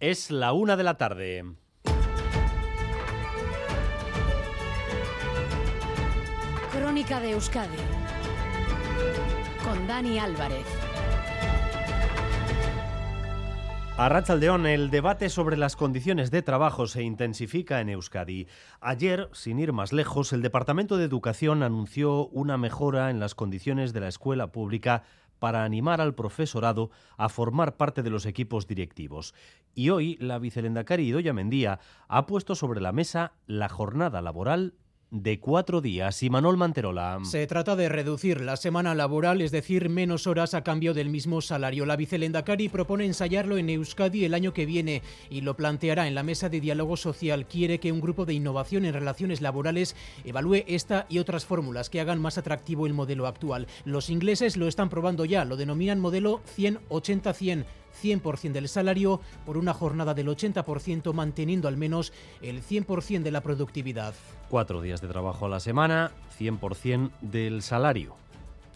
Es la una de la tarde. Crónica de Euskadi con Dani Álvarez. A Rachaldeón, el debate sobre las condiciones de trabajo se intensifica en Euskadi. Ayer, sin ir más lejos, el Departamento de Educación anunció una mejora en las condiciones de la escuela pública para animar al profesorado a formar parte de los equipos directivos. Y hoy la vicelendacari Idoya Mendía ha puesto sobre la mesa la jornada laboral de cuatro días. Y Manuel Manterola. Se trata de reducir la semana laboral, es decir, menos horas a cambio del mismo salario. La vicelendacari propone ensayarlo en Euskadi el año que viene y lo planteará en la mesa de diálogo social. Quiere que un grupo de innovación en relaciones laborales evalúe esta y otras fórmulas que hagan más atractivo el modelo actual. Los ingleses lo están probando ya, lo denominan modelo 100-80-100 100% del salario por una jornada del 80% manteniendo al menos el 100% de la productividad. Cuatro días de trabajo a la semana, 100% del salario.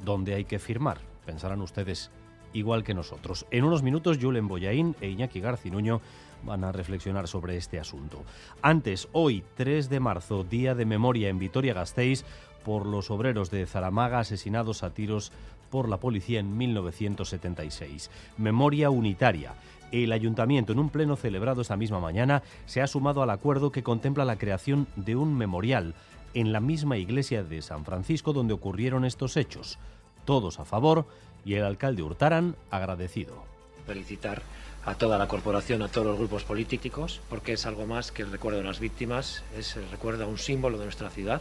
¿Dónde hay que firmar? Pensarán ustedes igual que nosotros. En unos minutos, Julen Boyaín e Iñaki Garcinuño van a reflexionar sobre este asunto. Antes, hoy, 3 de marzo, día de memoria en Vitoria-Gasteiz por los obreros de Zaramaga asesinados a tiros por la policía en 1976. Memoria unitaria. El ayuntamiento, en un pleno celebrado esta misma mañana, se ha sumado al acuerdo que contempla la creación de un memorial en la misma iglesia de San Francisco donde ocurrieron estos hechos. Todos a favor y el alcalde Hurtaran agradecido. Felicitar a toda la corporación, a todos los grupos políticos, porque es algo más que el recuerdo de las víctimas, es el recuerdo a un símbolo de nuestra ciudad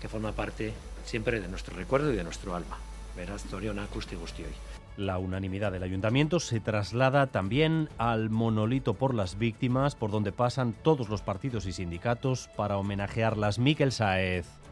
que forma parte siempre de nuestro recuerdo y de nuestro alma. La unanimidad del ayuntamiento se traslada también al monolito por las víctimas, por donde pasan todos los partidos y sindicatos para homenajearlas. Miquel Saez.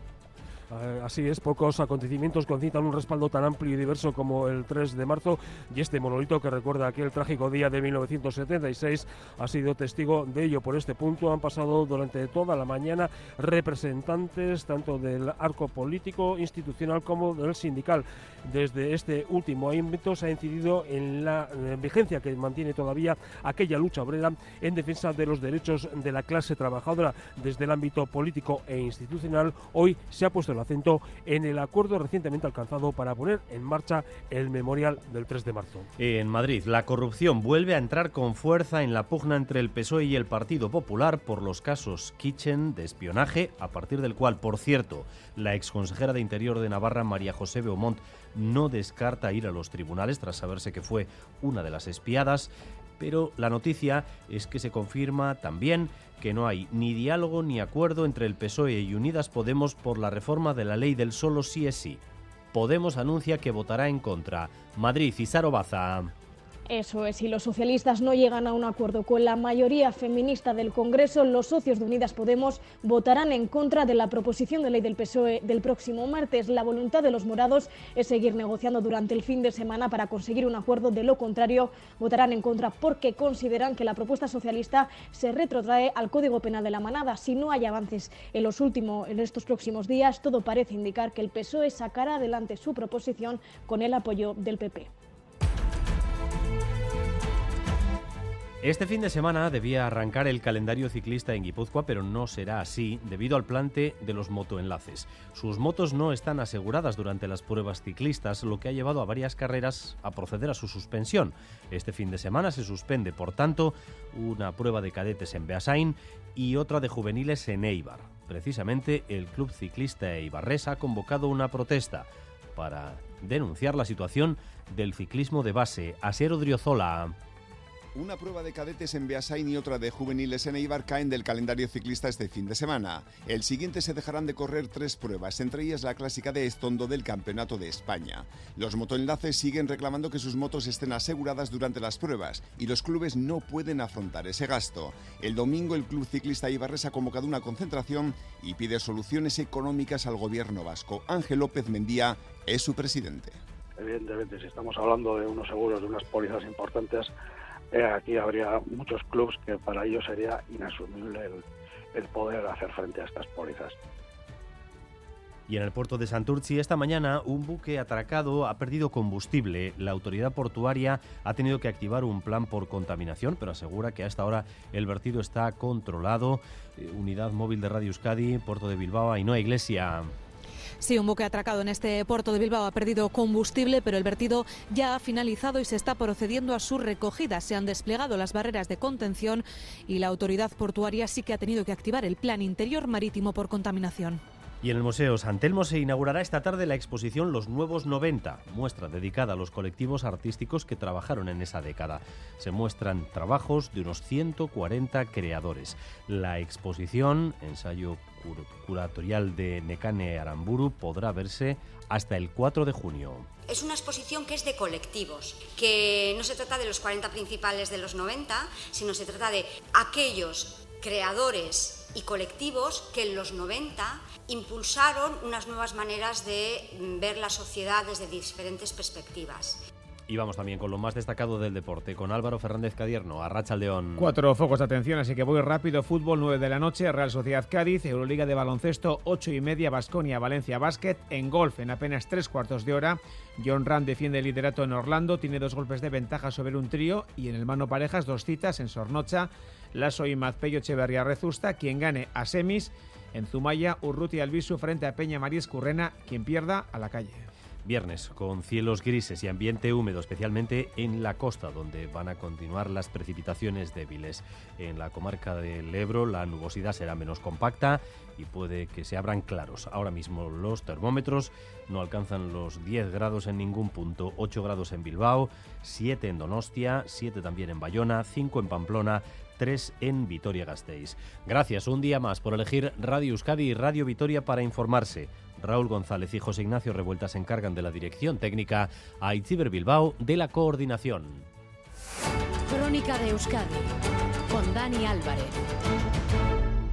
Eh, así es, pocos acontecimientos concitan un respaldo tan amplio y diverso como el 3 de marzo y este monolito que recuerda aquel trágico día de 1976 ha sido testigo de ello. Por este punto han pasado durante toda la mañana representantes tanto del arco político, institucional como del sindical. Desde este último ámbito se ha incidido en la vigencia que mantiene todavía aquella lucha obrera en defensa de los derechos de la clase trabajadora. Desde el ámbito político e institucional hoy se ha puesto la acento en el acuerdo recientemente alcanzado para poner en marcha el memorial del 3 de marzo. En Madrid, la corrupción vuelve a entrar con fuerza en la pugna entre el PSOE y el Partido Popular por los casos Kitchen de espionaje, a partir del cual, por cierto, la exconsejera de Interior de Navarra, María José Beaumont, no descarta ir a los tribunales tras saberse que fue una de las espiadas pero la noticia es que se confirma también que no hay ni diálogo ni acuerdo entre el PSOE y Unidas Podemos por la reforma de la ley del solo sí es sí. Podemos anuncia que votará en contra. Madrid y Sarobaza. Eso es, si los socialistas no llegan a un acuerdo con la mayoría feminista del Congreso, los socios de Unidas Podemos votarán en contra de la proposición de ley del PSOE del próximo martes. La voluntad de los morados es seguir negociando durante el fin de semana para conseguir un acuerdo. De lo contrario, votarán en contra porque consideran que la propuesta socialista se retrotrae al Código Penal de la Manada. Si no hay avances en, los últimos, en estos próximos días, todo parece indicar que el PSOE sacará adelante su proposición con el apoyo del PP. Este fin de semana debía arrancar el calendario ciclista en Guipúzcoa, pero no será así debido al plante de los motoenlaces. Sus motos no están aseguradas durante las pruebas ciclistas, lo que ha llevado a varias carreras a proceder a su suspensión. Este fin de semana se suspende, por tanto, una prueba de cadetes en Beasain y otra de juveniles en Eibar. Precisamente el Club Ciclista Eibarres ha convocado una protesta para denunciar la situación del ciclismo de base. Asier Odriozola. Una prueba de cadetes en Beasain y otra de juveniles en Eibar caen del calendario ciclista este fin de semana. El siguiente se dejarán de correr tres pruebas, entre ellas la clásica de Estondo del Campeonato de España. Los motoenlaces siguen reclamando que sus motos estén aseguradas durante las pruebas y los clubes no pueden afrontar ese gasto. El domingo el Club Ciclista Ibarres ha convocado una concentración y pide soluciones económicas al gobierno vasco. Ángel López Mendía es su presidente. Evidentemente, si estamos hablando de unos seguros, de unas pólizas importantes, eh, aquí habría muchos clubes que para ellos sería inasumible el, poder hacer frente a estas pólizas. Y en el puerto de Santurci esta mañana un buque atracado ha perdido combustible. La autoridad portuaria ha tenido que activar un plan por contaminación, pero asegura que a esta hora el vertido está controlado. Eh, unidad móvil de Radio Euskadi, puerto de Bilbao, Ainhoa Iglesia. Sí, un buque atracado en este puerto de Bilbao ha perdido combustible, pero el vertido ya ha finalizado y se está procediendo a su recogida. Se han desplegado las barreras de contención y la autoridad portuaria sí que ha tenido que activar el plan interior marítimo por contaminación. Y en el Museo San Telmo se inaugurará esta tarde la exposición Los Nuevos 90, muestra dedicada a los colectivos artísticos que trabajaron en esa década. Se muestran trabajos de unos 140 creadores. La exposición, ensayo curatorial de Nekane Aramburu, podrá verse hasta el 4 de junio. Es una exposición que es de colectivos, que no se trata de los 40 principales de los 90, sino se trata de aquellos creadores y colectivos que en los 90 impulsaron unas nuevas maneras de ver la sociedad desde diferentes perspectivas. Y vamos también con lo más destacado del deporte, con Álvaro Fernández Cadierno, Arracha León. Cuatro focos de atención, así que voy rápido. Fútbol, 9 de la noche, Real Sociedad Cádiz, Euroliga de baloncesto, 8 y media, Basconia, Valencia Basket. En golf, en apenas tres cuartos de hora, John Ram defiende el liderato en Orlando, tiene dos golpes de ventaja sobre un trío. Y en el mano parejas, dos citas en Sornocha, Lasso y Mazpello Echeverría Rezusta. Quien gane a semis en Zumaya, Urruti Albisu frente a Peña María Escurrena, quien pierda a la calle. Viernes, con cielos grises y ambiente húmedo, especialmente en la costa, donde van a continuar las precipitaciones débiles. En la comarca del Ebro, la nubosidad será menos compacta y puede que se abran claros. Ahora mismo los termómetros no alcanzan los 10 grados en ningún punto, 8 grados en Bilbao, 7 en Donostia, 7 también en Bayona, 5 en Pamplona, 3 en Vitoria-Gasteiz. Gracias un día más por elegir Radio Euskadi y Radio Vitoria para informarse. Raúl González y José Ignacio Revuelta se encargan de la dirección técnica, a Itziber Bilbao de la coordinación. Crónica de Euskadi con Dani Álvarez.